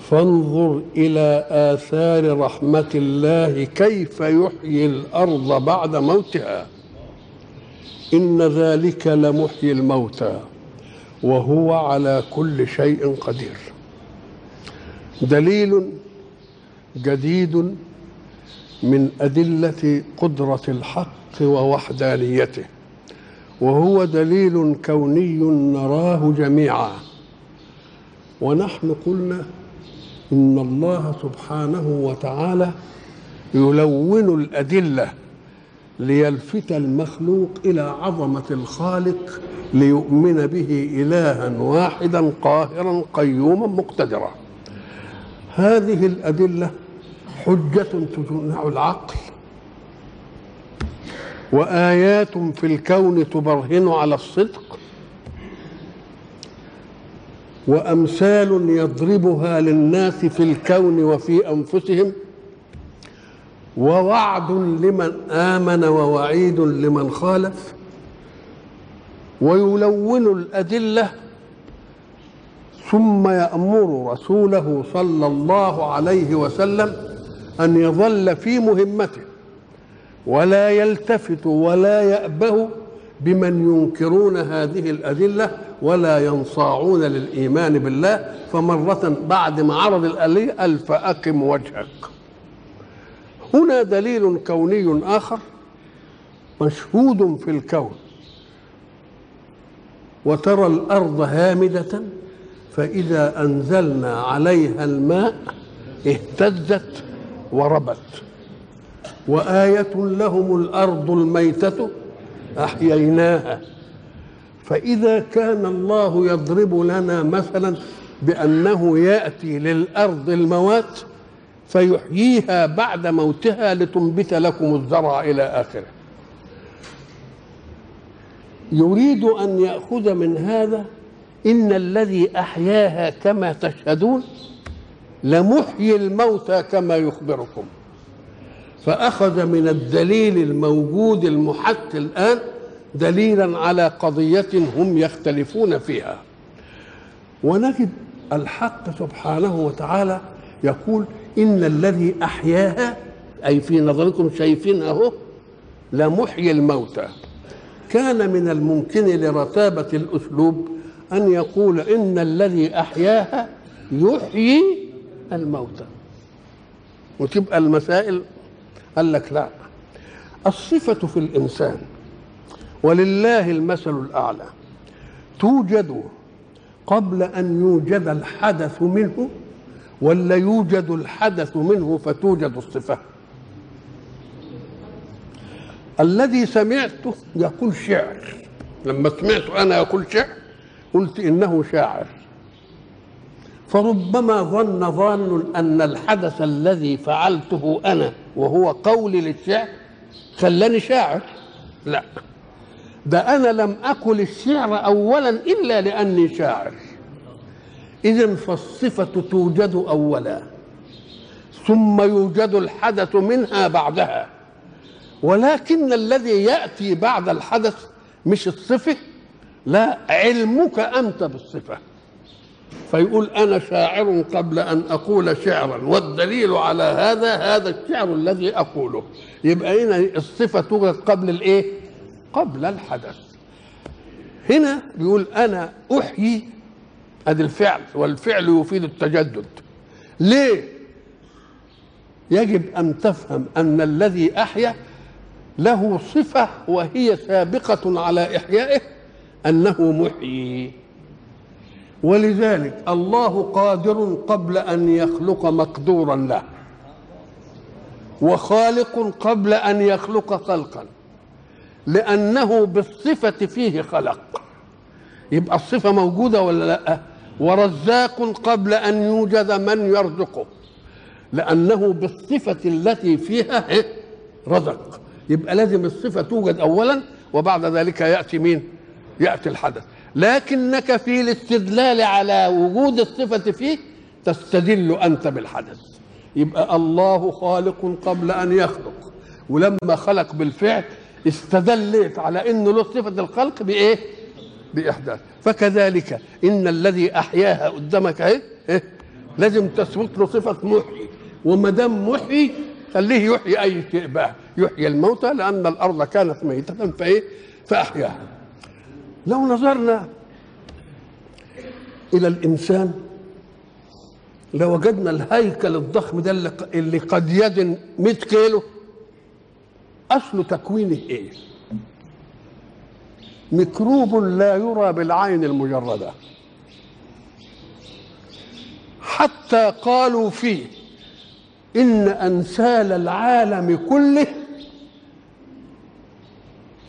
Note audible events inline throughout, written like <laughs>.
فانظر إلى آثار رحمة الله كيف يحيي الأرض بعد موتها. إن ذلك لمحيي الموتى وهو على كل شيء قدير. دليل جديد من أدلة قدرة الحق ووحدانيته وهو دليل كوني نراه جميعا. ونحن قلنا إن الله سبحانه وتعالى يلون الأدلة ليلفت المخلوق إلى عظمة الخالق ليؤمن به إلها واحدا قاهرا قيوما مقتدرا. هذه الأدلة حجة تجنع العقل وآيات في الكون تبرهن على الصدق وأمثال يضربها للناس في الكون وفي أنفسهم ووعد لمن آمن ووعيد لمن خالف ويلون الأدلة ثم يأمر رسوله صلى الله عليه وسلم أن يظل في مهمته ولا يلتفت ولا يأبه بمن ينكرون هذه الأدلة ولا ينصاعون للإيمان بالله فمرة بعد ما عرض الآلية قال فأقم وجهك. هنا دليل كوني آخر مشهود في الكون. وترى الأرض هامدة فإذا أنزلنا عليها الماء اهتزت وربت. وآية لهم الأرض الميتة أحييناها. فإذا كان الله يضرب لنا مثلا بأنه يأتي للأرض الموات فيحييها بعد موتها لتنبت لكم الزرع إلى آخره. يريد أن يأخذ من هذا إن الذي أحياها كما تشهدون لمحيي الموتى كما يخبركم. فأخذ من الدليل الموجود المحت الآن دليلا على قضية هم يختلفون فيها. ونجد الحق سبحانه وتعالى يقول إن الذي أحياها أي في نظركم شايفينها أهو لمحيي الموتى. كان من الممكن لرتابة الأسلوب أن يقول إن الذي أحياها يحيي الموتى. وتبقى المسائل؟ قال لك لا. الصفة في الإنسان ولله المثل الأعلى. توجد قبل أن يوجد الحدث منه ولا يوجد الحدث منه فتوجد الصفة. الذي سمعته يقول شعر. لما سمعت أنا يقول شعر قلت إنه شاعر. فربما ظن ظان أن الحدث الذي فعلته أنا وهو قولي للشعر خلاني شاعر. لا. ده أنا لم أكل الشعر أولا إلا لأني شاعر. إذا فالصفة توجد أولا ثم يوجد الحدث منها بعدها. ولكن الذي يأتي بعد الحدث مش الصفة لا علمك أنت بالصفة. فيقول أنا شاعر قبل أن أقول شعرا والدليل على هذا هذا الشعر الذي أقوله. يبقى هنا الصفة توجد قبل الإيه؟ قبل الحدث. هنا بيقول أنا أحيي أدي الفعل والفعل يفيد التجدد. ليه؟ يجب أن تفهم أن الذي أحيا له صفة وهي سابقة على إحيائه أنه محيي. ولذلك الله قادر قبل أن يخلق مقدورا له وخالق قبل أن يخلق خلقا. لأنه بالصفة فيه خلق. يبقى الصفة موجودة ولا لأ؟ ورزاق قبل أن يوجد من يرزقه. لأنه بالصفة التي فيها إيه؟ رزق. يبقى لازم الصفة توجد أولا وبعد ذلك يأتي مين؟ يأتي الحدث. لكنك في الاستدلال على وجود الصفة فيه تستدل أنت بالحدث. يبقى الله خالق قبل أن يخلق. ولما خلق بالفعل استدلت على انه له صفة الخلق بإيه؟ بإحداث فكذلك إن الذي أحياها قدامك اهي إيه؟ لازم تثبت له صفة محيي وما دام محيي خليه يحيي أي شيء بقى يحيي الموتى لأن الأرض كانت ميتة فإيه؟ فأحياها لو نظرنا إلى الإنسان لوجدنا الهيكل الضخم ده اللي قد يزن 100 كيلو أصل تكوينه إيه؟ ميكروب لا يرى بالعين المجردة. حتى قالوا فيه إن انسال العالم كله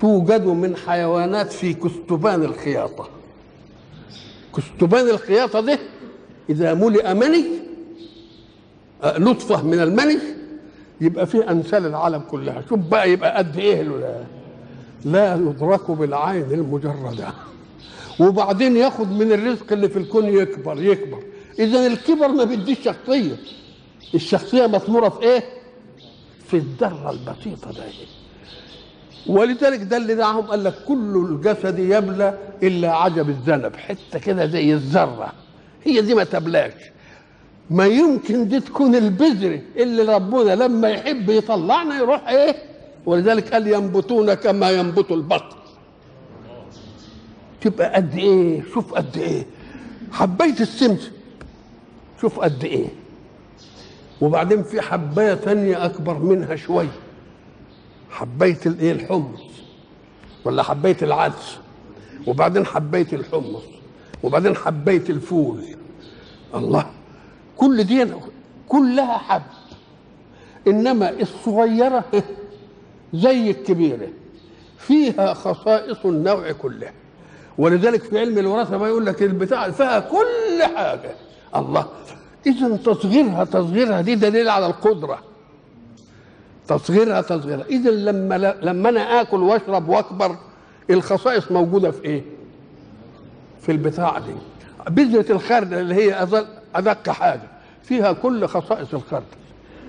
توجد من حيوانات في كستبان الخياطة. كستبان الخياطة ده إذا ملئ مني نطفه من المني يبقى فيه انسال العالم كلها. شوف بقى يبقى قد إيه لا, لا يدرك بالعين المجردة. وبعدين ياخد من الرزق اللي في الكون يكبر يكبر. اذا الكبر ما بيديش شخصية. الشخصية مثموره في إيه؟ في الذرة البسيطة ده ولذلك ده اللي دعهم قال لك كل الجسد يبلى إلا عجب الذنب. حتة كده زي الذرة. هي دي ما تبلاش. ما يمكن دي تكون البذرة اللي ربنا لما يحب يطلعنا يروح إيه؟ ولذلك قال ينبتون كما ينبت البقر تبقى قد إيه؟ شوف قد إيه؟ حبيت السمسم شوف قد إيه؟ وبعدين في حباية ثانية أكبر منها شوية حبايه الايه الحمص؟ ولا حبايه العدس؟ وبعدين حبايه الحمص وبعدين حبايه الفول. الله. كل دي كلها حب إنما الصغيرة <laughs> زي الكبيرة. فيها خصائص النوع كله. ولذلك في علم الوراثة ما يقول لك البتاع فيها كل حاجة. الله. اذا تصغيرها تصغيرها دي دليل على القدرة. تصغيرها تصغيرها. اذا لما لما أنا آكل وأشرب وأكبر الخصائص موجودة في إيه؟ في البتاعه دي. بذرة الخردل اللي هي ادق حاجة. فيها كل خصائص الخردل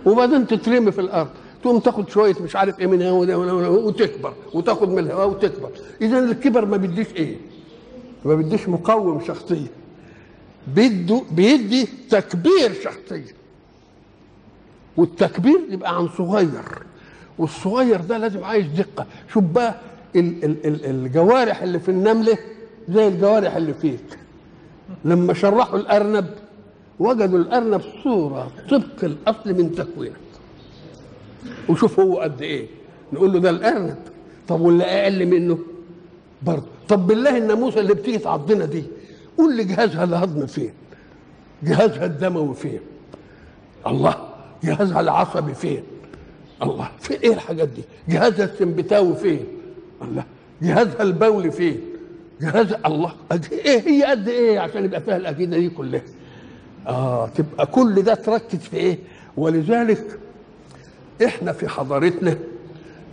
وبعدين تترمي في الأرض. تقوم تاخد شوية مش عارف إيه من هنا وتكبر. وتاخد من الهواء وتكبر. إذا الكبر ما بيديش إيه؟ ما بيديش مقوم شخصيه بيدو بيدي تكبير شخصيه والتكبير يبقى عن صغير. والصغير ده لازم عايز دقة. شوف بقى ال ال ال الجوارح اللي في النملة زي الجوارح اللي فيك. لما شرحوا الأرنب وجدوا الأرنب صورة طبق الأصل من تكوينك وشوف هو قد إيه. نقول له ده الأرنب. طب واللي أقل منه؟ برضه. طب بالله الناموسه اللي بتيجي تعضنا دي قول لي جهازها الهضم فين؟ جهازها الدموي فين؟ الله جهازها العصبي فين؟ الله في إيه الحاجات دي؟ جهازها السمبتاوي فين؟ الله جهازها البولي فين؟ جهاز الله قد إيه؟ هي قد إيه عشان يبقى فيها الاجهزه دي كلها؟ آه تبقى كل ده تركز في إيه؟ ولذلك إحنا في حضارتنا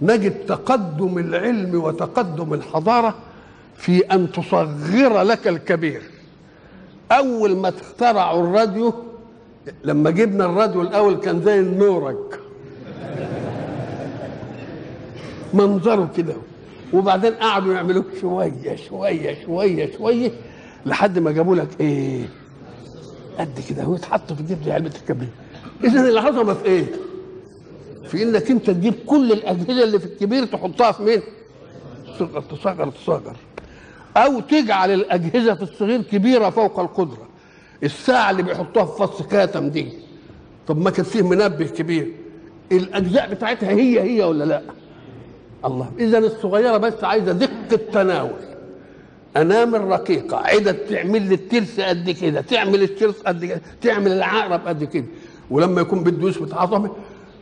نجد تقدم العلم وتقدم الحضارة في أن تصغر لك الكبير. أول ما اخترعوا الراديو لما جبنا الراديو الأول كان زي النورج منظره كده. وبعدين قعدوا يعملوه شوية شوية شوية شوية لحد ما جابوا لك إيه؟ قد كده ويتحط في جيب علبة الكبريت. اذا العظمه في إيه؟ في إنك أنت تجيب كل الأجهزة اللي في الكبير تحطها في مين؟ تصغر تصغر تصغر أو تجعل الأجهزة في الصغير كبيرة فوق القدرة. الساعة اللي بيحطوها في فص كاتم دي. طب ما كان فيه منبه كبير. الأجزاء بتاعتها هي هي ولا لا؟ الله. اذا الصغيرة بس عايزة دقة تناول. انامل رقيقه عدة تعمل لي الترس قد كده تعمل الترس قد كده تعمل العقرب قد كده. ولما يكون بده يثبت عظمه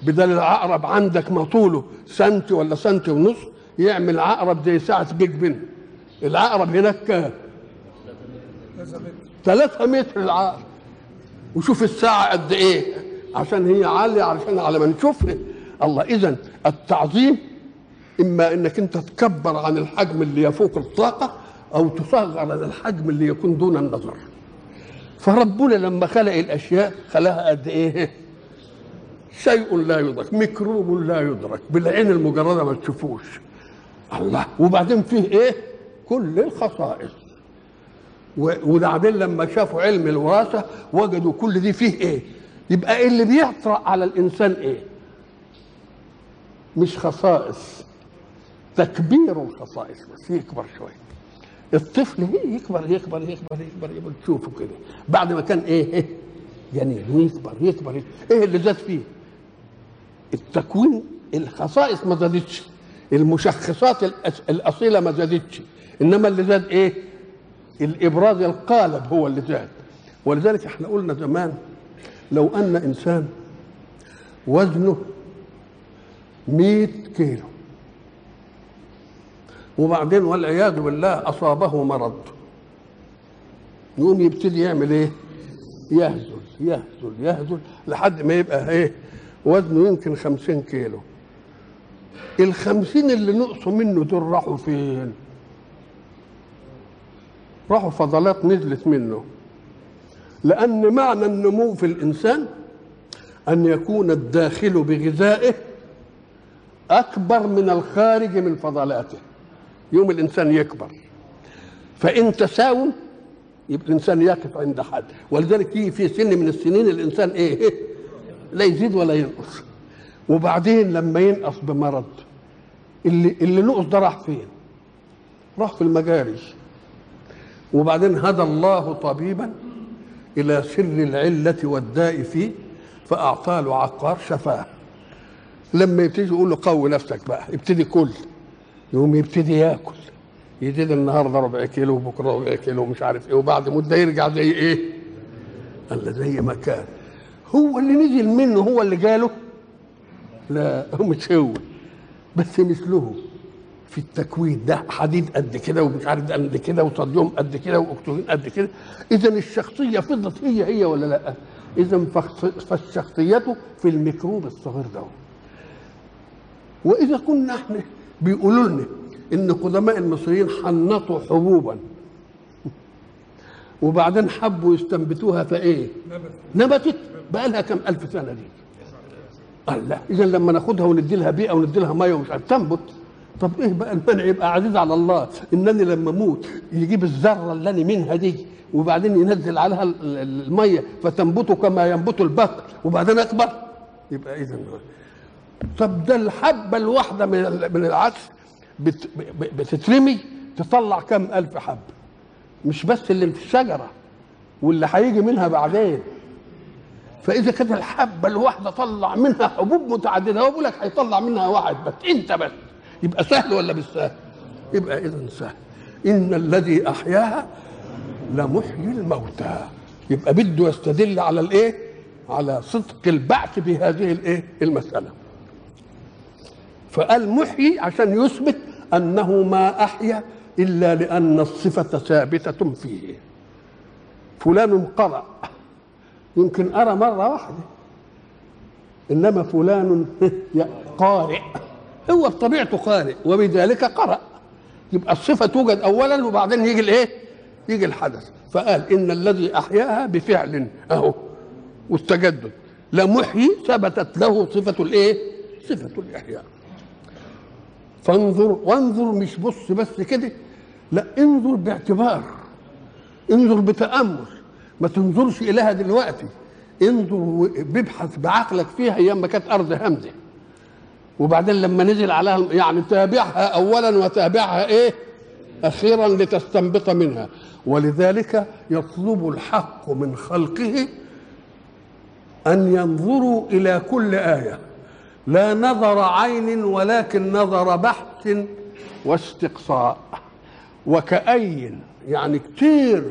بدل العقرب عندك ما طوله سنتي ولا سنتي ونص يعمل عقرب زي ساعة بيج بن. العقرب هناك كام ثلاثة متر العقل وشوف الساعة قد إيه. عشان هي عالية علشان على ما نشوفها الله إذا التعظيم إما إنك أنت تكبر عن الحجم اللي يفوق الطاقة أو تصغر عن الحجم اللي يكون دون النظر. فربنا لما خلق الأشياء خلقها قد إيه؟ شيء لا يدرك ميكروب لا يدرك بالعين المجردة ما تشوفوش. الله وبعدين فيه إيه؟ كل الخصائص. وبعدين لما شافوا علم الوراثة وجدوا كل دي فيه إيه؟ يبقى إيه اللي بيطرأ على الإنسان إيه؟ مش خصائص تكبير الخصائص بس يكبر شوية الطفل هي يكبر يكبر يكبر يكبر يكبر تشوفه كده. بعد ما كان إيه, إيه؟ جنين ويكبر يكبر إيه اللي زاد فيه؟ التكوين الخصائص ما زادتش. المشخصات الأصيلة ما زادتش. إنما اللي زاد إيه؟ الإبراز القالب هو اللي زاد. ولذلك إحنا قلنا زمان لو أن إنسان وزنه مئة كيلو وبعدين والعياذ بالله أصابه مرض. يقوم يبتدي يعمل إيه؟ يهزل يهزل يهزل لحد ما يبقى إيه؟ وزنه يمكن خمسين كيلو. الخمسين اللي نقصوا منه دول راحوا فين؟ راحوا فضلات نزلت منه. لأن معنى النمو في الإنسان أن يكون الداخل بغذائه أكبر من الخارج من فضلاته. يوم الإنسان يكبر. فإن تساوم يبقى الإنسان يقف عند حد. ولذلك يجي في سن من السنين الإنسان إيه لا يزيد ولا ينقص. وبعدين لما ينقص بمرض اللي اللي نقص ده راح فين؟ راح في المجاري. وبعدين هدى الله طبيبا إلى سر العلة والداء فيه فاعطى له عقار شفاه. لما يبتدي يقول له قوي نفسك بقى ابتدي كل يقوم يبتدي ياكل. يزيد النهارده ربع كيلو وبكره ربع كيلو ومش عارف إيه. وبعد مدة يرجع زي إيه؟ قال زي ما كان. هو اللي نزل منه هو اللي جاله؟ لا هو مش هو. بس مثله في التكوين ده حديد قد كده ومش عارف قد كده وصوديوم قد كده وأكسجين قد كده. اذا الشخصية فضلت هي هي ولا لأ؟ اذا فالشخصيه في الميكروب الصغير ده. وإذا كنا إحنا بيقولوا لنا إن قدماء المصريين حنطوا حبوبا. وبعدين حبوا يستنبتوها فايه نبتت. بقى لها كم ألف سنة دي؟ قال لا. اذا لما ناخدها وندي لها بيئة وندي لها مية ومش عارف تنبت. طب إيه بقى المنع يبقى عزيز على الله. إنني لما أموت يجيب الذرة اللي أنا منها دي وبعدين ينزل عليها المية فتنبت كما ينبت البقر وبعدين أكبر. يبقى اذا طب ده الحبة الواحدة من من العدس بت بتترمي تطلع كم ألف حب مش بس اللي في الشجرة واللي هيجي منها بعدين فإذا كانت الحبة الواحدة طلع منها حبوب متعددة هو بيقول لك هيطلع منها واحد بس أنت بس يبقى سهل ولا مش سهل؟ يبقى اذا سهل إن الذي أحياها لمحيي الموتى يبقى بده يستدل على الإيه؟ على صدق البعث بهذه الإيه؟ المسألة فقال محيي عشان يثبت أنه ما أحيا إلا لأن الصفة ثابتة فيه. فلان قرأ يمكن أرى مرة واحدة. إنما فلان <laughs> قارئ. هو بطبيعته قارئ وبذلك قرأ. يبقى الصفة توجد أولا وبعدين يجي الإيه؟ يجي الحدث. فقال إن الذي أحياها بفعل أهو والتجدد. لمحيي ثبتت له صفة الإيه؟ صفة الإحياء. فانظر وانظر مش بص بس كده لا انظر باعتبار انظر بتأمل. ما تنظرش إليها دلوقتي. انظر بيبحث بعقلك فيها أيام ما كانت أرض همزة. وبعدين لما نزل عليها يعني تابعها اولا وتابعها إيه؟ أخيرا لتستنبط منها. ولذلك يطلب الحق من خلقه أن ينظروا إلى كل آية. لا نظر عين ولكن نظر بحث واستقصاء وكأي يعني كتير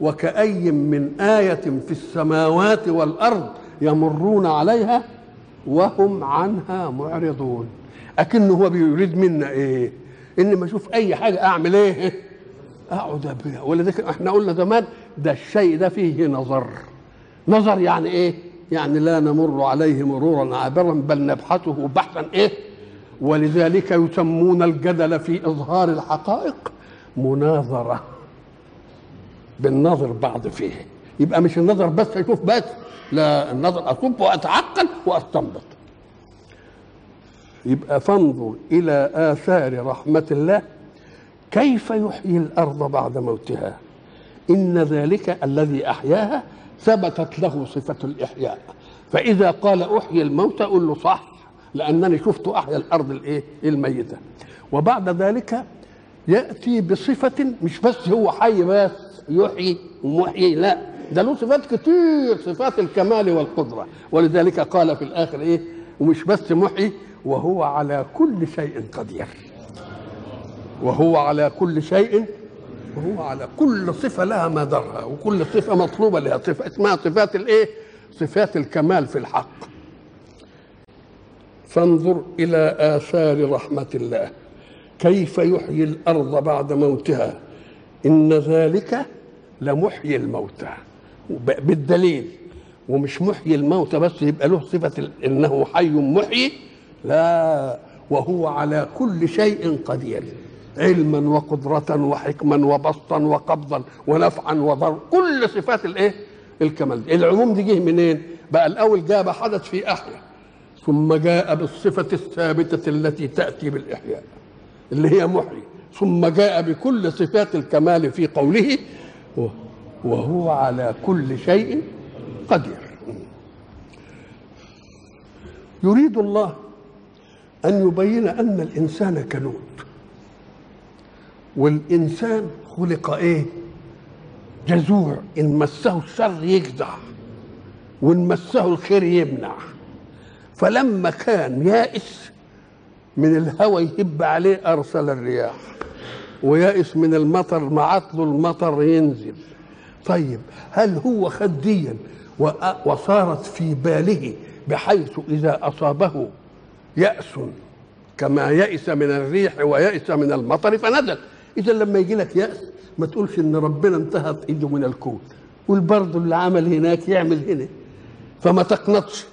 وكأي من آية في السماوات والأرض يمرون عليها وهم عنها معرضون. أكنه هو بيريد منا إيه؟ إن ما أشوف أي حاجة أعمل إيه؟ أقعد بها ولذلك إحنا قلنا زمان ده الشيء ده فيه نظر. نظر يعني إيه؟ يعني لا نمر عليه مرورا عابرا بل نبحثه بحثا إيه؟ ولذلك يسمون الجدل في إظهار الحقائق مناظرة. بالنظر بعض فيه. يبقى مش النظر بس أشوف بس. لا النظر أصب وأتعقل وأستنبط. يبقى فانظر إلى آثار رحمة الله. كيف يحيي الأرض بعد موتها؟ إن ذلك الذي أحياها ثبتت له صفة الإحياء. فإذا قال أحيي الموتى قل له صح لأنني شفت أحيا الأرض الإيه؟ الميتة. وبعد ذلك يأتي بصفة مش بس هو حي بس يحيي ومحيي لا. ده له صفات كتير صفات الكمال والقدرة. ولذلك قال في الآخر إيه؟ ومش بس محيي وهو على كل شيء قدير. وهو على كل شيء وهو على كل صفة لها مدارها وكل صفة مطلوبة لها صفة اسمها صفات الإيه؟ صفات الكمال في الحق. فانظر إلى آثار رحمة الله كيف يحيي الأرض بعد موتها إن ذلك لمحيي الموتى بالدليل ومش محيي الموتى بس يبقى له صفة إنه حي محيي لا وهو على كل شيء قدير علما وقدرة وحكما وبسطا وقبضا ونفعا وضر كل صفات الايه؟ الكمال العموم دي جه منين؟ بقى الأول جاب حدث في احيا ثم جاء بالصفة الثابتة التي تأتي بالإحياء اللي هي محيي. ثم جاء بكل صفات الكمال في قوله وهو على كل شيء قدير. يريد الله أن يبين أن الإنسان كنود. والإنسان خلق إيه؟ جزوع إن مسه الشر يجزع وإن مسه الخير يمنع. فلما كان يائس من الهوى يهب عليه أرسل الرياح ويائس من المطر معت له المطر ينزل. طيب هل هو خديا وصارت في باله بحيث إذا أصابه يأس كما يئس من الريح ويئس من المطر فنزل. إذا لما يجي لك يأس ما تقولش إن ربنا انتهت إيده من الكون. قول برضه اللي عمل هناك يعمل هنا. فما تقنطش.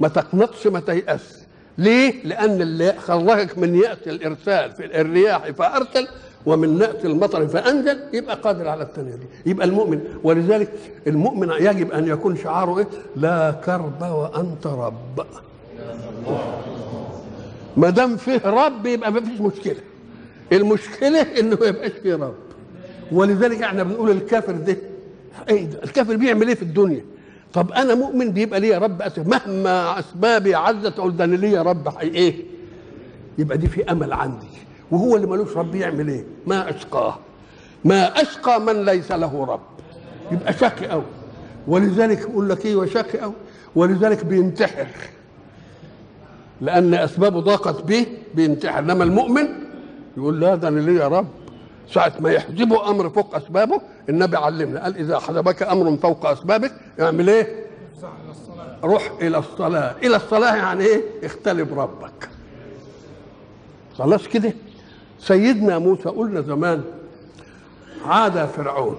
ما تقنطش ما تيأس. ليه؟ لأن اللي خرجك من يأس الإرسال في الرياح فأرسل ومن نأس المطر فأنزل يبقى قادر على التنزيل يبقى المؤمن. ولذلك المؤمن يجب أن يكون شعاره إيه؟ لا كرب وأنت رب. ما دام فيه رب يبقى ما فيش مشكلة. المشكلة إنه ما يبقاش فيه رب. ولذلك إحنا بنقول الكافر ده الكافر بيعمل إيه في الدنيا؟ طب أنا مؤمن بيبقى ليا رب أسف. مهما أسبابي عزت أقول ده ليا رب إيه؟ يبقى دي في أمل عندي. وهو اللي ملوش رب يعمل إيه؟ ما أشقاه. ما أشقى من ليس له رب. يبقى شقي قوي ولذلك يقول لك إيه؟ وشقي قوي ولذلك بينتحر. لأن اسبابه ضاقت به بينتحر. إنما المؤمن يقول لا ده أنا ليا رب ساعة ما يحجبه أمر فوق أسبابه النبي علمنا قال إذا حجبك أمر فوق أسبابك اعمل إيه؟ روح إلى الصلاة إلى الصلاة يعني إيه؟ اختلب ربك خلاص كده سيدنا موسى قلنا زمان عاد فرعون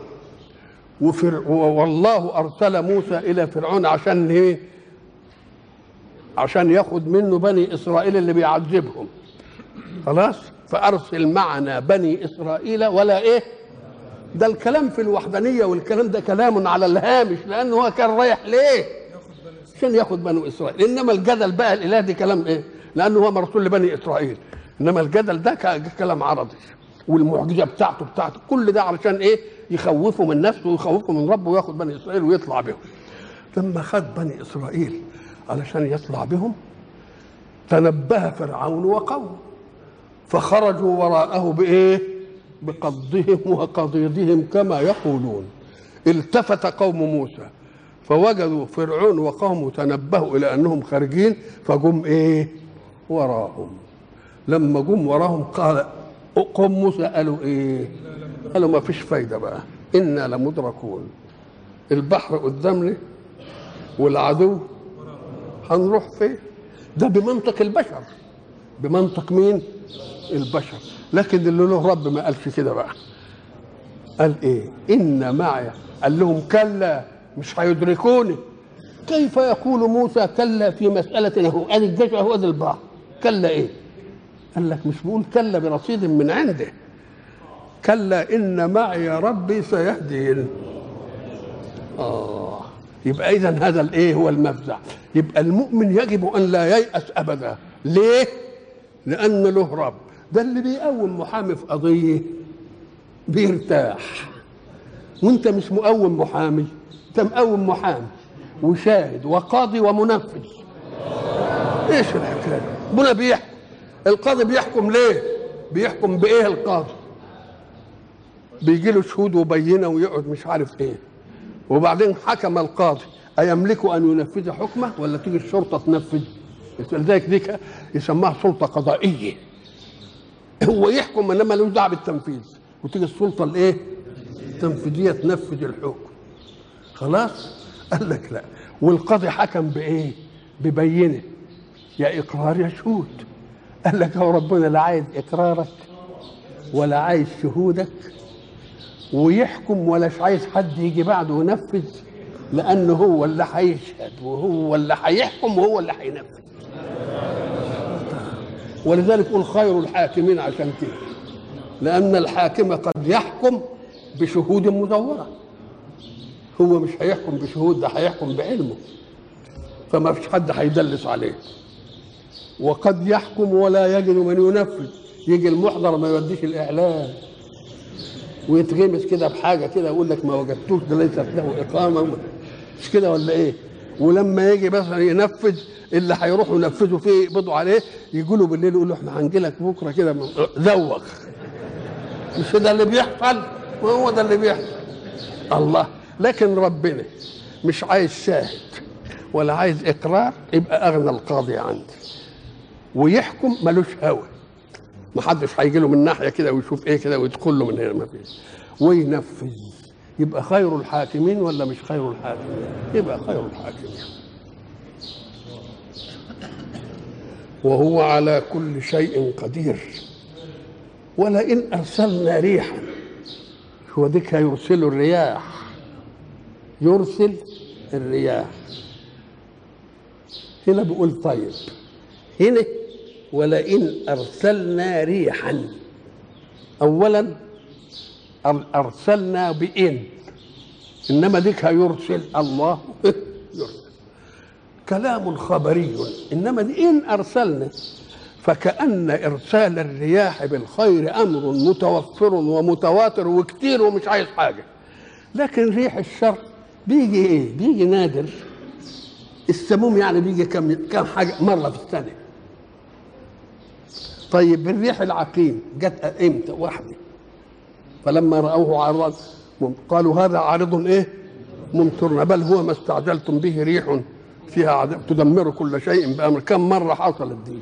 وفر والله أرسل موسى إلى فرعون عشان إيه؟ عشان ياخد منه بني إسرائيل اللي بيعذبهم خلاص؟ فأرسل معنا بني إسرائيل ولا إيه؟ ده الكلام في الوحدانية والكلام ده كلام على الهامش لأنه هو كان رايح ليه؟ عشان ياخد بني إسرائيل. إنما الجدل بقى الإله دي كلام إيه؟ لأنه هو مرسول لبني إسرائيل. إنما الجدل ده كلام عرضي والمعجزة بتاعته بتاعته. كل ده علشان إيه؟ يخوفه من نفسه ويخوفه من ربه وياخد بني إسرائيل ويطلع بهم. لما خد بني إسرائيل علشان يطلع بهم تنبه فرعون وقومه. فخرجوا وراءه بإيه؟ بقضهم وقضيضهم كما يقولون. التفت قوم موسى فوجدوا فرعون وقومه تنبهوا إلى أنهم خارجين فجم إيه؟ وراهم. لما جم وراهم قال قوم موسى قالوا إيه؟ قالوا ما فيش فايدة بقى إنا لمدركون. البحر قدامنا والعدو هنروح فين؟ ده بمنطق البشر. بمنطق مين؟ البشر. لكن اللي له رب ما قالش كده بقى. قال إيه؟ إن معي. قال لهم كلا مش هيدركوني. كيف يقول موسى كلا في مسألة هو؟ ادي الجيش هو ادي البحر كلا إيه؟ قال لك مش بقول كلا برصيد من عنده. كلا إن معي ربي سيهدين. آه. يبقى اذا هذا الإيه هو المفزع يبقى المؤمن يجب أن لا ييأس أبدا. ليه؟ لأن له رب. ده اللي بيقوم محامي في قضية بيرتاح. وأنت مش مقوم محامي أنت مقوم محامي وشاهد وقاضي ومنفذ. إيش الحكاية؟ ربنا بيحكم. القاضي بيحكم ليه؟ بيحكم بإيه القاضي؟ بيجي له شهود وبينة ويقعد مش عارف إيه. وبعدين حكم القاضي. أيملك أن ينفذ حكمه ولا تيجي الشرطة تنفذ؟ لذلك دي يسموها سلطة قضائية. <coughs> هو يحكم إنما ملوش دعوة بالتنفيذ وتيجي السلطة الإيه؟ التنفيذيه تنفذ الحكم خلاص؟ قال لك لا والقاضي حكم بإيه؟ ببينة يا إقرار يا شهود قال لك هو ربنا لا عايز إقرارك ولا عايز شهودك ويحكم ولاش عايز حد يجي بعده ينفذ لأنه هو اللي هيشهد وهو اللي هيحكم وهو اللي هينفذ ولذلك قل خير الحاكمين عشان كده. لأن الحاكم قد يحكم بشهود مزورة. هو مش هيحكم بشهود ده هيحكم بعلمه. فما فيش حد هيدلس عليه. وقد يحكم ولا يجد من ينفذ. يجي المحضر ما يوديش الإعلان. ويتغمس كده بحاجة كده يقول لك ما وجدتوش ده ليست له إقامة. مش كده ولا إيه؟ ولما يجي مثلا ينفذ اللي هيروحوا ينفذوا فيه يقبضوا عليه يجوا له بالليل يقولوا إحنا هنجي لك بكرة كده زوغ مش ده اللي بيحصل؟ هو ده اللي بيحصل. الله. لكن ربنا مش عايز شاهد ولا عايز إقرار يبقى أغنى القاضي عندي. ويحكم ملوش هوى. ما حدش هيجي له من ناحية كده ويشوف إيه كده ويدخل له من هنا. ما فيش. وينفذ. يبقى خير الحاكمين ولا مش خير الحاكمين؟ يبقى خير الحاكمين. وهو على كل شيء قدير. ولئن أرسلنا ريحا هو ديك يرسل الرياح. يرسل الرياح. هنا بيقول طيب. هنا ولئن أرسلنا ريحا. اولا أرسلنا بإن. إنما ديك يرسل الله. <laughs> يرسل. كلام خبري. إنما دي إن أرسلنا. فكأن إرسال الرياح بالخير أمر متوفر ومتواتر وكتير ومش عايز حاجة. لكن ريح الشر بيجي إيه؟ بيجي نادر. السموم يعني بيجي كم كم حاجة مرة في السنة. طيب الريح العقيم جت إمتى؟ واحدة. فلما رأوه عارضا قالوا هذا عارض إيه؟ ممطرنا. بل هو ما استعجلتم به ريح فيها عذاب. تدمر كل شيء بأمر. كم مرة حصلت دي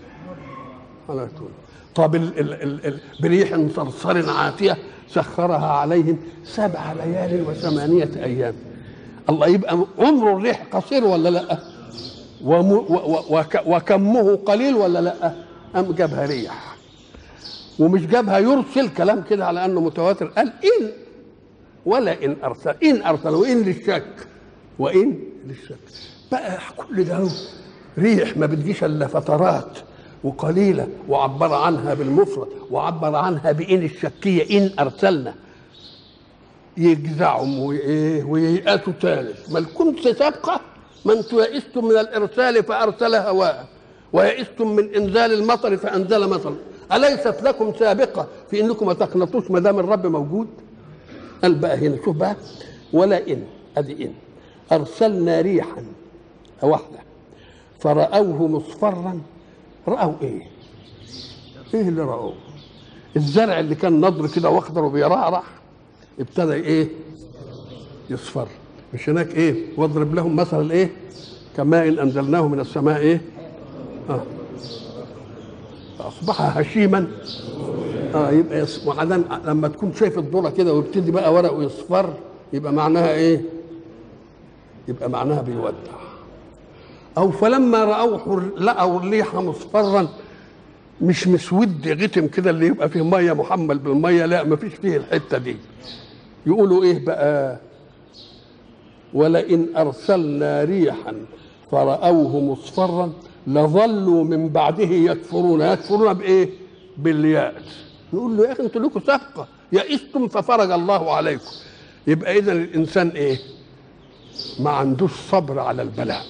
على طول طب ال ال ال ال بريح صرصر عاتية سخرها عليهم سبع ليال وثمانية أيام. الله يبقى عمر الريح قصير ولا لأ؟ وكمه قليل ولا لأ؟ أم جابها ريح؟ ومش جابها يرسل كلام كده على أنه متواتر. قال إن ولا إن أرسل إن أرسل وإن للشك وإن للشك. بقى كل ده ريح ما بتجيش إلا فترات وقليلة وعبر عنها بالمفرد وعبر عنها بإن الشكية إن أرسلنا. يجزعهم وإيه وييأسوا تاني ما كنت سابقة. ما أنتم يئستم من الإرسال فأرسل هواء ويئستم من إنزال المطر فأنزل مطر. أليست لكم سابقة في إنكم ما تقنطوش ما دام الرب موجود قال بقى هنا شوف بقى ولا إن أدي إن أرسلنا ريحا واحدة فرأوه مصفرا رأوا إيه؟ إيه اللي رأوه؟ الزرع اللي كان نضر كده وأخضر وبيرعرع ابتدى إيه؟ يصفر مش هناك إيه؟ واضرب لهم مثل إيه؟ كماء أنزلناه من السماء إيه؟ آه اصبح هشيما. آه يبقى وبعدين لما تكون شايف الذرة كده ويبتدي بقى ورقه يصفر يبقى معناها إيه؟ يبقى معناها بيودع. أو فلما رأوه لقوا الريح مصفرا مش مسود غتم كده اللي يبقى فيه مية محمل بالمية لا ما فيش فيه الحتة دي. يقولوا إيه بقى؟ ولئن ارسلنا ريحا فرأوه مصفرا لظلوا من بعده يكفرون. يكفرون بإيه؟ بالياس. نقول له يا أخي أنتوا لكم سابقه يئستم ففرج الله عليكم. يبقى اذا الإنسان إيه؟ ما عندوش صبر على البلاء.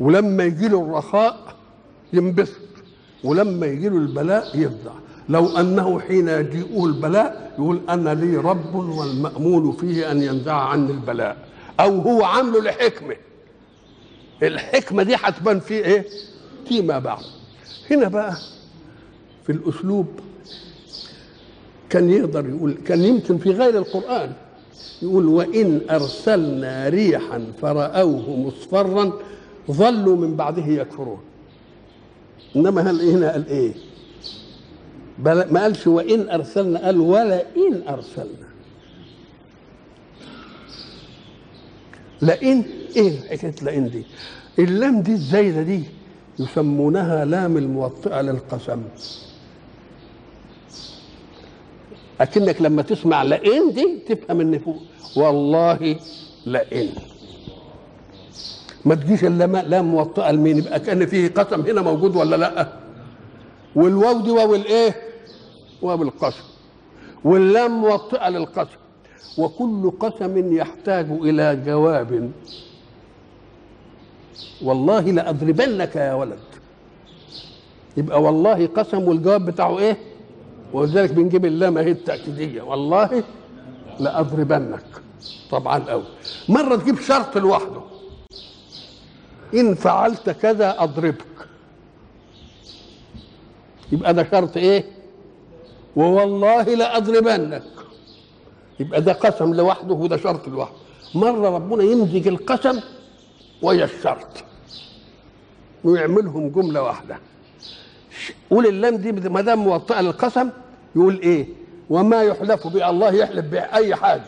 ولما يجي له الرخاء ينبسط. ولما يجي له البلاء يفزع. لو أنه حين يجيئه البلاء يقول أنا لي رب والمامول فيه أن ينزع عني البلاء. أو هو عامله لحكمة. الحكمة دي هتبان فيه إيه؟ فيما بعد. هنا بقى في الأسلوب كان يقدر يقول كان يمكن في غير القرآن يقول وإن أرسلنا ريحا فرأوه مصفرا ظلوا من بعده يكفرون. إنما هل هنا قال إيه؟ بل ما قالش وإن أرسلنا. قال ولا ان أرسلنا. لئن إيه؟ حكاية لئن دي. اللام دي الزايدة دي يسمونها لام الموطئة للقسم. أكنك لما تسمع لئن دي تفهم إن فوق. والله لئن ما تجيش إلا لام موطئة لمين؟ يبقى كأن فيه قسم هنا موجود ولا لأ؟ والواو دي واو الإيه؟ واو القسم. واللام موطئة للقسم. وكل قسم يحتاج إلى جواب. والله لاضربنك يا ولد. يبقى والله قسم والجواب بتاعه إيه؟ ولذلك بنجيب اللام اهي التأكيدية. والله لاضربنك طبعا قوي مرة تجيب شرط لوحده. إن فعلت كذا أضربك. يبقى ده شرط إيه؟ ووالله لاضربنك يبقى ده قسم لوحده وده شرط لوحده. مرة ربنا يمزج القسم ويا الشرط ويعملهم جملة واحدة. قول اللام دي ما دام موطئة للقسم يقول إيه؟ وما يحلف به الله يحلف بأي حاجة.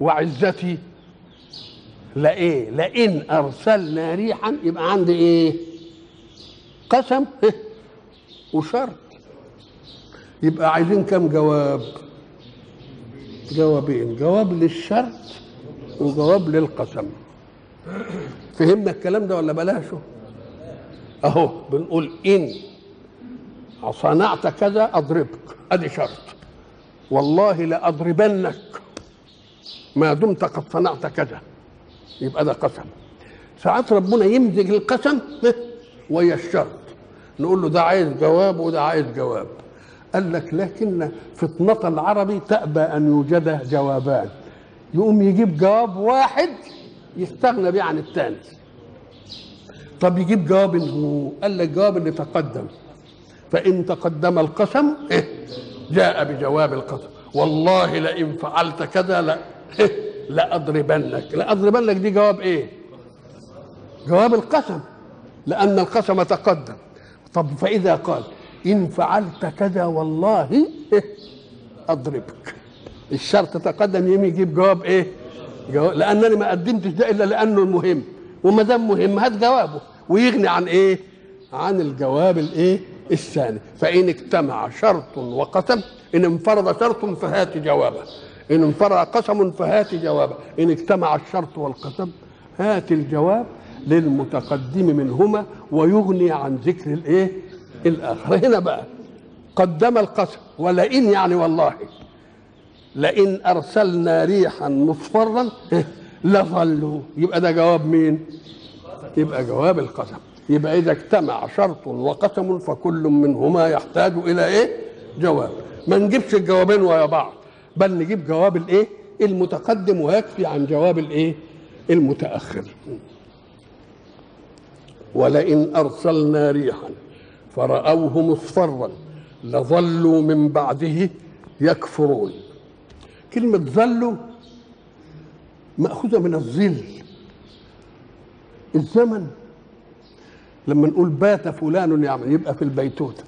وعزتي لإيه؟ لئن أرسلنا ريحا يبقى عندي إيه؟ قسم وشرط. يبقى عايزين كم جواب؟ جوابين. جواب للشرط وجواب للقسم. فهمنا الكلام ده ولا بلاشه؟ أهو بنقول إن. صنعت كذا أضربك. أدي شرط. والله لأضربنك. ما دمت قد صنعت كذا. يبقى ده قسم. ساعات ربنا يمزج القسم ويا الشرط. نقول له ده عايز جواب وده عايز جواب. قال لك لكن فطنة العربي تأبى أن يوجد جوابان. يقوم يجيب جواب واحد يستغنى بيه عن الثاني طب يجيب جواب هو قال لك جواب اللي تقدم. فإن تقدم القسم جاء بجواب القسم. والله لئن فعلت كذا لا لأضربنك. لأضربنك دي جواب إيه؟ جواب القسم. لأن القسم تقدم. طب فإذا قال إن فعلت كذا والله أضربك. الشرط تقدم يجيب جواب إيه؟ لأنني ما قدمتش ده إلا لأنه المهم. وما دام مهم هات جوابه. ويغني عن إيه؟ عن الجواب الإيه؟ الثاني. فإن اجتمع شرط وقسم إن انفرد شرط فهات جوابه. إن انفرد قسم فهات جوابا إن اجتمع الشرط والقسم هات الجواب للمتقدم منهما ويغني عن ذكر الإيه؟ الآخر. هنا بقى قدم القسم ولئن يعني والله. لئن أرسلنا ريحا مصفرا لظلوا. يبقى ده جواب مين؟ يبقى جواب القسم. يبقى إذا اجتمع شرط وقسم فكل منهما يحتاج إلى إيه؟ جواب. ما نجيبش الجوابين ويا بعض بل نجيب جواب الإيه؟ المتقدم ويكفي عن جواب الإيه؟ المتأخر. ولئن أرسلنا ريحا فرأوه مصفرا لظلوا من بعده يكفرون. كلمة ظلوا مأخوذة من الظل. الزمن لما نقول بات فلان يعمل يبقى في البيتوتة.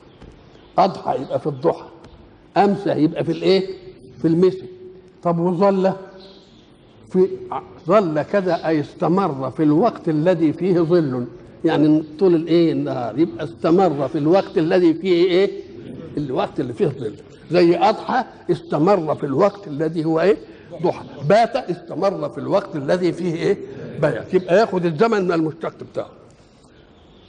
أضحى يبقى في الضحى. أمسى يبقى في الإيه؟ في المثل طب وظل؟ في ظل كذا أي استمر في الوقت الذي فيه ظل. يعني طول الإيه؟ النهار. يبقى استمر في الوقت الذي فيه إيه؟ الوقت اللي فيه ظل زي أضحى استمر في الوقت الذي هو إيه؟ ضحى. بات استمر في الوقت الذي فيه إيه؟ بيات يبقى ياخد الزمن من المشتق بتاعه.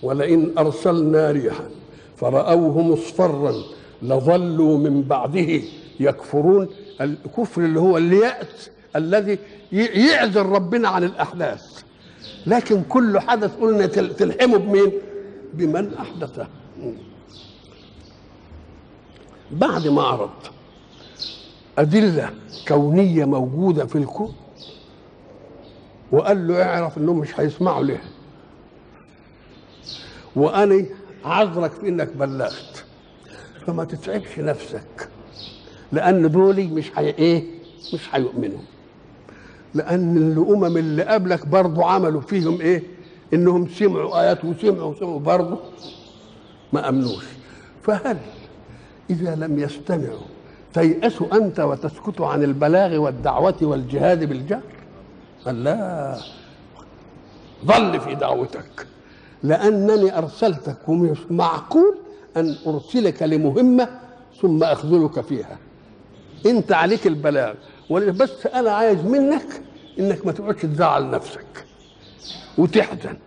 ولئن أرسلنا ريحا فرأوه مصفرا لظلوا من بعده يكفرون. الكفر اللي هو اليأس الذي يعذر ربنا عن الأحداث. لكن كل حدث قلنا تلحمه بمين؟ بمن أحدثه. بعد ما عرض أدلة كونية موجودة في الكون وقال له اعرف انهم مش هيسمعوا لها وأنا عذرك في إنك بلغت. فما تتعبش نفسك. لأن دولي مش حي إيه؟ مش هيؤمنوا. لأن الأمم اللي قبلك برضه عملوا فيهم إيه؟ إنهم سمعوا آيات وسمعوا وسمعوا برضه ما آمنوش. فهل إذا لم يستمعوا تيأسوا أنت وتسكتوا عن البلاغ والدعوة والجهاد بالجهر قال لا. ظل في دعوتك. لأنني أرسلتك ومش معقول أن أرسلك لمهمة ثم أخذلك فيها. أنت عليك البلاغ. بس أنا عايز منك إنك ما تقعدش تزعل نفسك. وتحزن.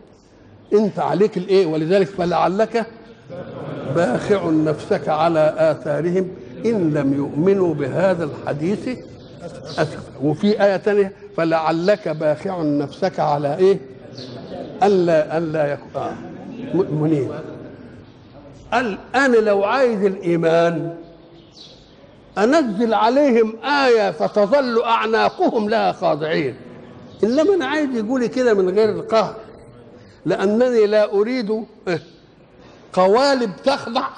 أنت عليك الإيه؟ ولذلك فلعلك باخع نفسك على آثارهم إن لم يؤمنوا بهذا الحديث. اسفا وفي آية ثانية فلعلك باخع نفسك على إيه؟ الا الا يكون. مؤمنين. قال أنا لو عايز الإيمان أنزل عليهم آية فتظل أعناقهم لها خاضعين. إنما أنا عايز يقولي كده من غير القهر لأنني لا أريد قوالب تخضع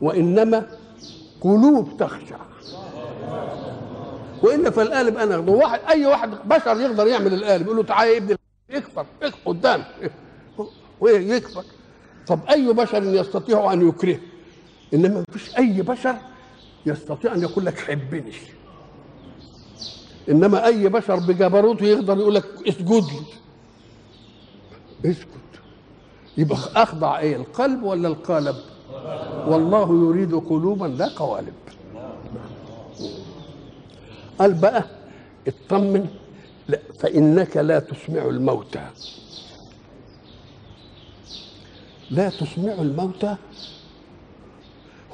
وإنما قلوب تخشع. وإلا فالقالب أنا واحد أي واحد بشر يقدر يعمل القالب يقول له تعالى يا ابني يكفر يكفر قدام. ويكفر طب أي بشر يستطيع أن يكره إنما ما فيش أي بشر يستطيع أن يقول لك حبني. إنما أي بشر بجبروته يقدر يقول لك اسجد لي. اسكت يبقى أخضع إيه؟ القلب ولا القالب؟ والله يريد قلوبا لا قوالب. قال بقى اطمن لا فإنك لا تسمع الموتى. لا تسمع الموتى.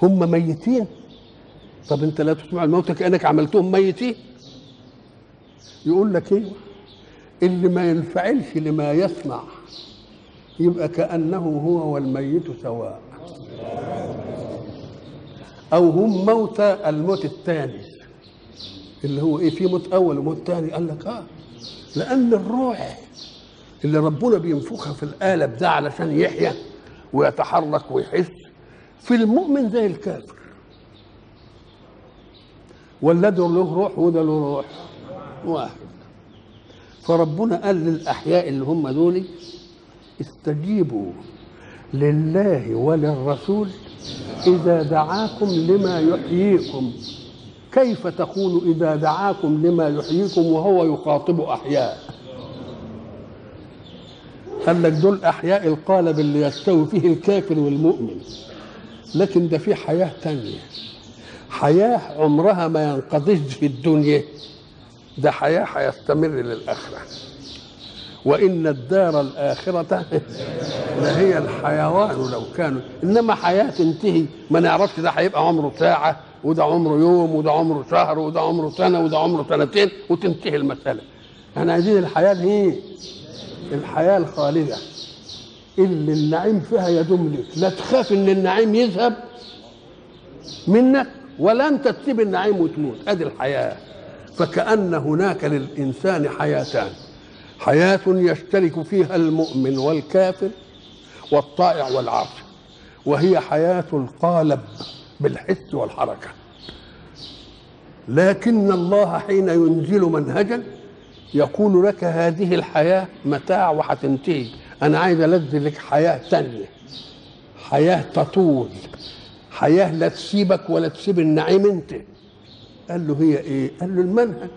هم ميتين. طب أنت لا تسمع الموتى كأنك عملتهم ميتين. يقول لك إيه؟ اللي ما ينفعلش لما يسمع. يبقى كأنه هو والميت سواء. أو هم موتى الموت الثاني. اللي هو إيه في موت أول وموت ثاني. قال لك آه لأن الروح اللي ربنا بينفخها في القالب ده علشان يحيا ويتحرك ويحس في المؤمن زي الكافر. ولا ده له روح وده له روح واحد. فربنا قال للأحياء اللي هم دول استجيبوا لله وللرسول إذا دعاكم لما يحييكم. كيف تقول إذا دعاكم لما يحييكم وهو يخاطب أحياء؟ قال لك دول أحياء القالب اللي يستوي فيه الكافر والمؤمن. لكن ده في حياة تانية. حياة عمرها ما ينقضيش في الدنيا. ده حياة هيستمر للآخرة. وإن الدار الآخرة <laughs> لهي الحيوان لو كانوا إنما حياة تنتهي. ما نعرفش ده هيبقى عمره ساعة وده عمره يوم وده عمره شهر وده عمره سنة وده عمره سنتين وتنتهي المسألة. إحنا عايزين الحياة دي الحياة الخالده اللي النعيم فيها يدوم لك لا تخاف إن النعيم يذهب منك ولا أنت تسيب النعيم وتموت. ادي الحياة. فكأن هناك للإنسان حياتان. حياة يشترك فيها المؤمن والكافر والطائع والعاصي وهي حياة القالب بالحس والحركة. لكن الله حين ينزل منهجا يقول لك هذه الحياة متاع وهتنتهي أنا عايز ألذ لك حياة تانية. حياة تطول. حياة لا تسيبك ولا تسيب النعيم أنت. قال له هي إيه؟ قال له المنهج.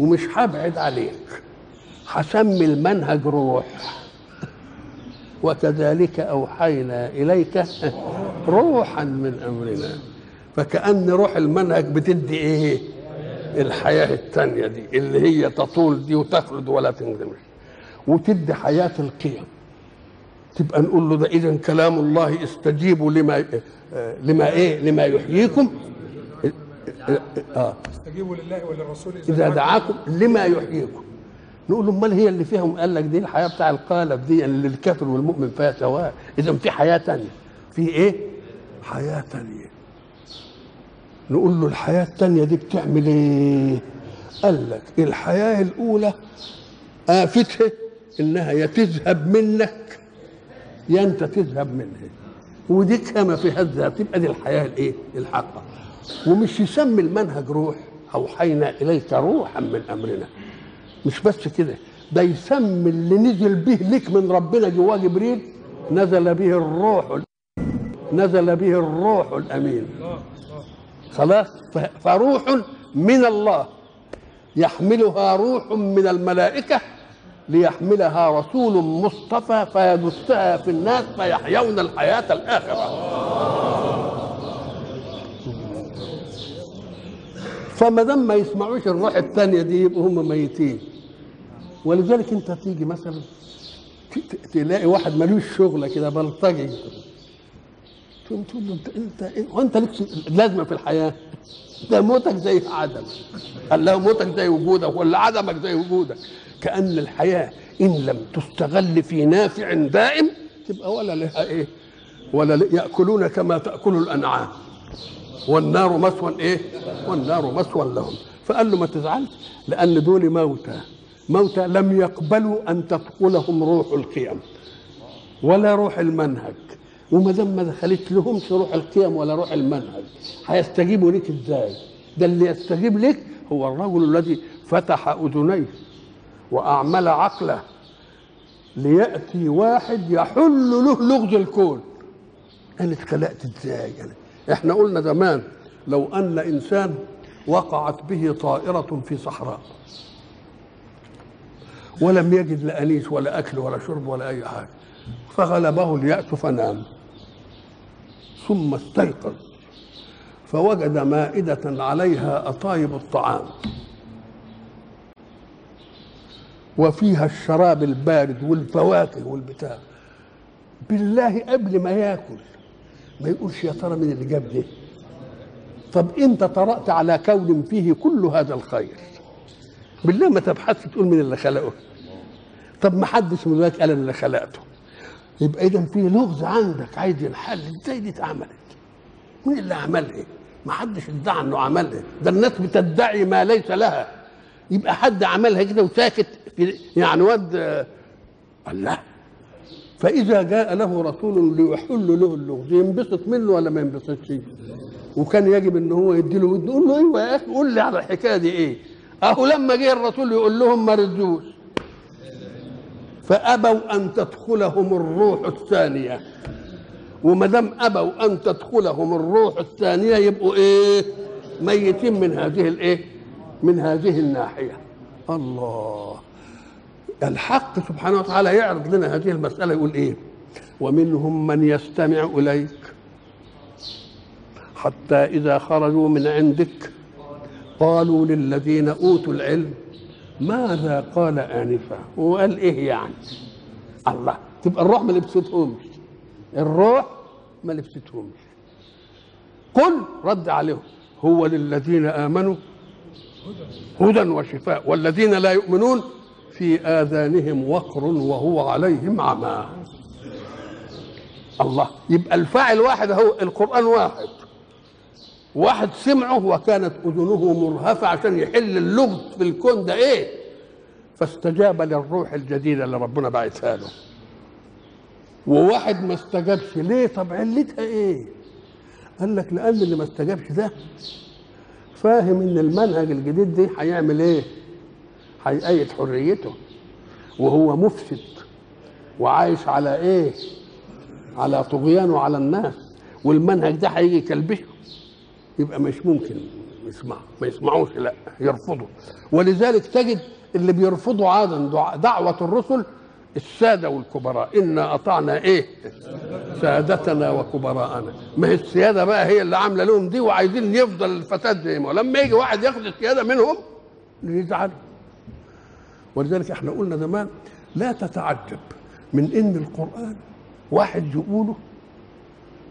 ومش هبعد عليك. هسمي المنهج روح. وكذلك أوحينا إليك روحا من أمرنا. فكأن روح المنهج بتدي إيه؟ الحياة التانية دي اللي هي تطول دي وتخلد ولا تنجمش وتدي حياة القيم. تبقى نقول له ده إذا كلام الله استجيبوا لما لما إيه؟ لما يحييكم. آه. استجيبوا لله وللرسول إذا دعاكم لما يحييكم. نقول أمال هي اللي فيهم؟ قال لك دي الحياة بتاع القالب دي اللي الكافر والمؤمن فيها سواء. إذا في حياة تانية. في إيه؟ حياة تانية. نقول له الحياة التانية دي بتعمل إيه؟ قال لك الحياة الأولى آفتها إنها يا تذهب منك يا أنت تذهب منها. ودي كما في هذا تبقى دي الحياة الإيه؟ الحقة. ومش يسمي المنهج روح أوحينا إليك روحا من أمرنا. مش بس كده ده يسمي اللي نزل به لك من ربنا جواه جبريل نزل به الروح نزل به الروح الأمين. خلاص؟ فروح من الله يحملها روح من الملائكة ليحملها رسول مصطفى فيدسها في الناس فيحيون الحياة الآخرة. فما دام ما يسمعوش الروح الثانية دي يبقوا هم ميتين. ولذلك انت تيجي مثلا تلاقي واحد ملوش شغله كده بلطجي. تقوم تقول له انت انت وانت لك لازمة في الحياة. ده موتك زي عدم قال له موتك زي وجودك ولا عدمك زي وجودك. كأن الحياة إن لم تستغل في نافع دائم تبقى ولا لها إيه؟ ولا يأكلون كما تأكل الأنعام. والنار مثوى إيه؟ والنار مثوى لهم. فقال له ما تزعلش لأن دول موتى. موتى لم يقبلوا أن تدخلهم روح القيم ولا روح المنهج. وما دام ما دخلت لهمش روح القيم ولا روح المنهج هيستجيبوا لك إزاي؟ ده اللي يستجيب لك هو الرجل الذي فتح أذنيه وأعمل عقله ليأتي واحد يحل له لغز الكون. أنا اتخلقت إزاي يعني إحنا قلنا زمان لو أن انسان وقعت به طائرة في صحراء ولم يجد لا انيس ولا أكل ولا شرب ولا أي حاجة. فغلبه اليأس فنام. ثم استيقظ. فوجد مائدة عليها أطايب الطعام. وفيها الشراب البارد والفواكه والبتاع. بالله قبل ما ياكل. ما يقولش يا ترى من اللي جاب ده طب إنت طرأت على كون فيه كل هذا الخير. بالله ما تبحث تقول من اللي خلقه. طب ما حدش من قال أنا اللي خلقته. يبقى اذا في لغز عندك عايز ينحل. إزاي دي اتعملت؟ مين اللي عملها؟ ما حدش ادعى إنه عملها. ده الناس بتدعي ما ليس لها. يبقى حد عملها كده وساكت يعني واد الله. فإذا جاء له رسول ليحل له اللغز. ينبسط منه ولا ما ينبسطش؟ وكان يجب إن هو يدي له ود. يقول له أيوه يا أخي قول لي على الحكاية دي إيه؟ أهو لما جه الرسول يقول لهم ما ردوش. فأبوا أن تدخلهم الروح الثانية. وما دام أبوا أن تدخلهم الروح الثانية يبقوا إيه؟ ميتين من هذه الايه من هذه الناحية. الله. الحق سبحانه وتعالى يعرض لنا هذه المسألة يقول إيه؟ ومنهم من يستمع إليك. حتى إذا خرجوا من عندك قالوا للذين أوتوا العلم ماذا قال انفا وقال إيه يعني؟ الله تبقى الروح ما لبستهمش. الروح ما لبستهمش. قل رد عليهم هو للذين آمنوا هدى وشفاء والذين لا يؤمنون في آذانهم وقر وهو عليهم عمى. الله يبقى الفاعل واحد هو القرآن واحد. واحد سمعه وكانت أذنه مرهفة عشان يحل اللغز في الكون ده إيه؟ فاستجاب للروح الجديدة اللي ربنا بعثها له. وواحد ما استجابش. ليه؟ طب علتها إيه؟ قال لك لأن اللي ما استجابش ده فاهم إن المنهج الجديد ده هيعمل إيه؟ هيأيد حريته. وهو مفسد. وعايش على إيه؟ على طغيانه على الناس. والمنهج ده هيجي يكلبشه. يبقى مش ممكن يسمع. ما يسمعوش لا يرفضوا. ولذلك تجد اللي بيرفضوا عادا دعوة الرسل السادة والكبراء. إنا أطعنا إيه؟ سادتنا وكبراءنا. ما هي السيادة بقى هي اللي عاملة لهم دي وعايزين يفضل الفتاة زي ما. لما يجي واحد ياخد السيادة منهم يزعلوا ولذلك إحنا قلنا زمان لا تتعجب من إن القرآن واحد يقوله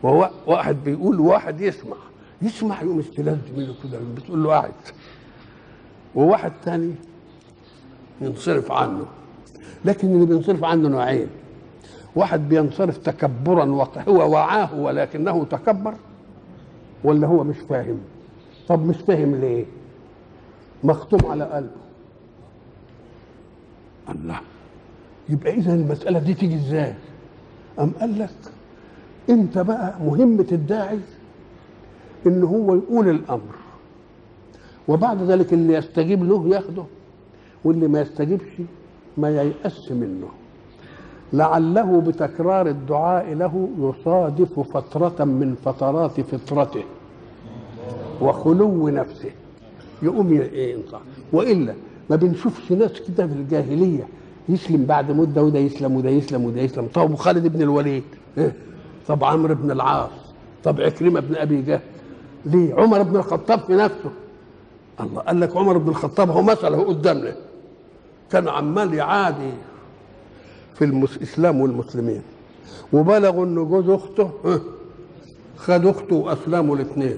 وهو واحد بيقول وواحد يسمع. يسمع يقوم استلذ منه كده بتقول له قاعد وواحد تاني ينصرف عنه. لكن اللي بينصرف عنه نوعين. واحد بينصرف تكبرا هو وعاه ولكنه تكبر ولا هو مش فاهم؟ طب مش فاهم ليه؟ مختوم على قلبه. الله. يبقى إذا المسألة دي تيجي إزاي؟ أم قال لك أنت بقى مهمة الداعي ان هو يقول الأمر. وبعد ذلك اللي يستجيب له ياخده واللي ما يستجيبش ما ييأس منه. لعله بتكرار الدعاء له يصادف فترة من فترات فطرته وخلو نفسه. يقوم ي- إيه ينصح وإلا ما بنشوفش ناس كده في الجاهلية يسلم بعد مدة وده يسلم وده يسلم وده يسلم. طب خالد بن الوليد؟ إيه؟ طب عمرو بن العاص؟ طب عكرمة بن أبي جهل؟ ليه عمر بن الخطاب في نفسه. الله قال لك عمر بن الخطاب هو مثله قدامنا كان عمال يعادي في. الاسلام والمسلمين. وبلغوا ان جوز أخته خد أخته وأسلموا الاثنين.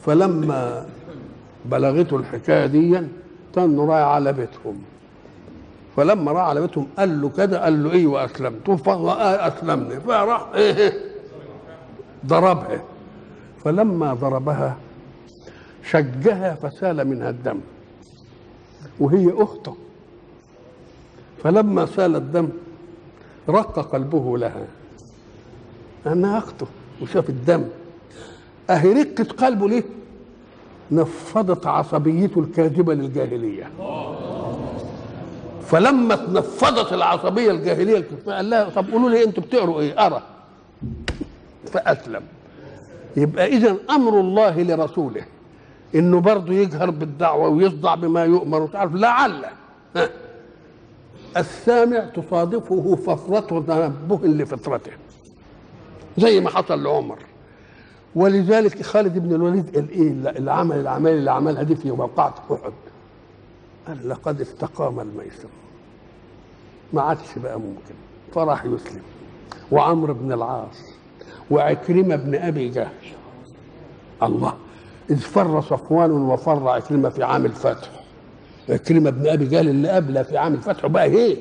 فلما بلغته الحكاية دي كان رايح على بيتهم. فلما راح على بيتهم قال له كده قال له إيه وأسلمت؟ اسلمنا فراح إيه ضربها. فلما ضربها شجها فسال منها الدم. وهي أخته. فلما سال الدم رق قلبه لها. انها أخته. وشاف الدم. أهي رقه قلبه ليه؟ نفضت عصبيته الكاذبة للجاهلية. فلما تنفضت العصبية الجاهلية الكاذبه قال لها طب قولوا لي أنتوا بتقروا إيه؟ أرى. فأسلم. يبقى اذا أمر الله لرسوله. إنه برضه يجهر بالدعوة ويصدع بما يؤمر وتعرف. لعل. ها. السامع تصادفه فترة تنبه لفطرته. زي ما حصل لعمر. ولذلك خالد بن الوليد قال إيه اللي عمل الاعمال اللي عملها دي في موقعة أحد. قال لقد استقام الميسر. ما عادش بقى ممكن. فراح يسلم. وعمرو بن العاص. وعكرمة بن أبي جهل الله. إذ فر صفوان وفر عكرمة في عام الفتح. عكرمة بن أبي جهل اللي قبله في عام الفتح بقى إيه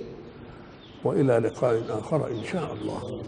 وإلى لقاء آخر إن شاء الله.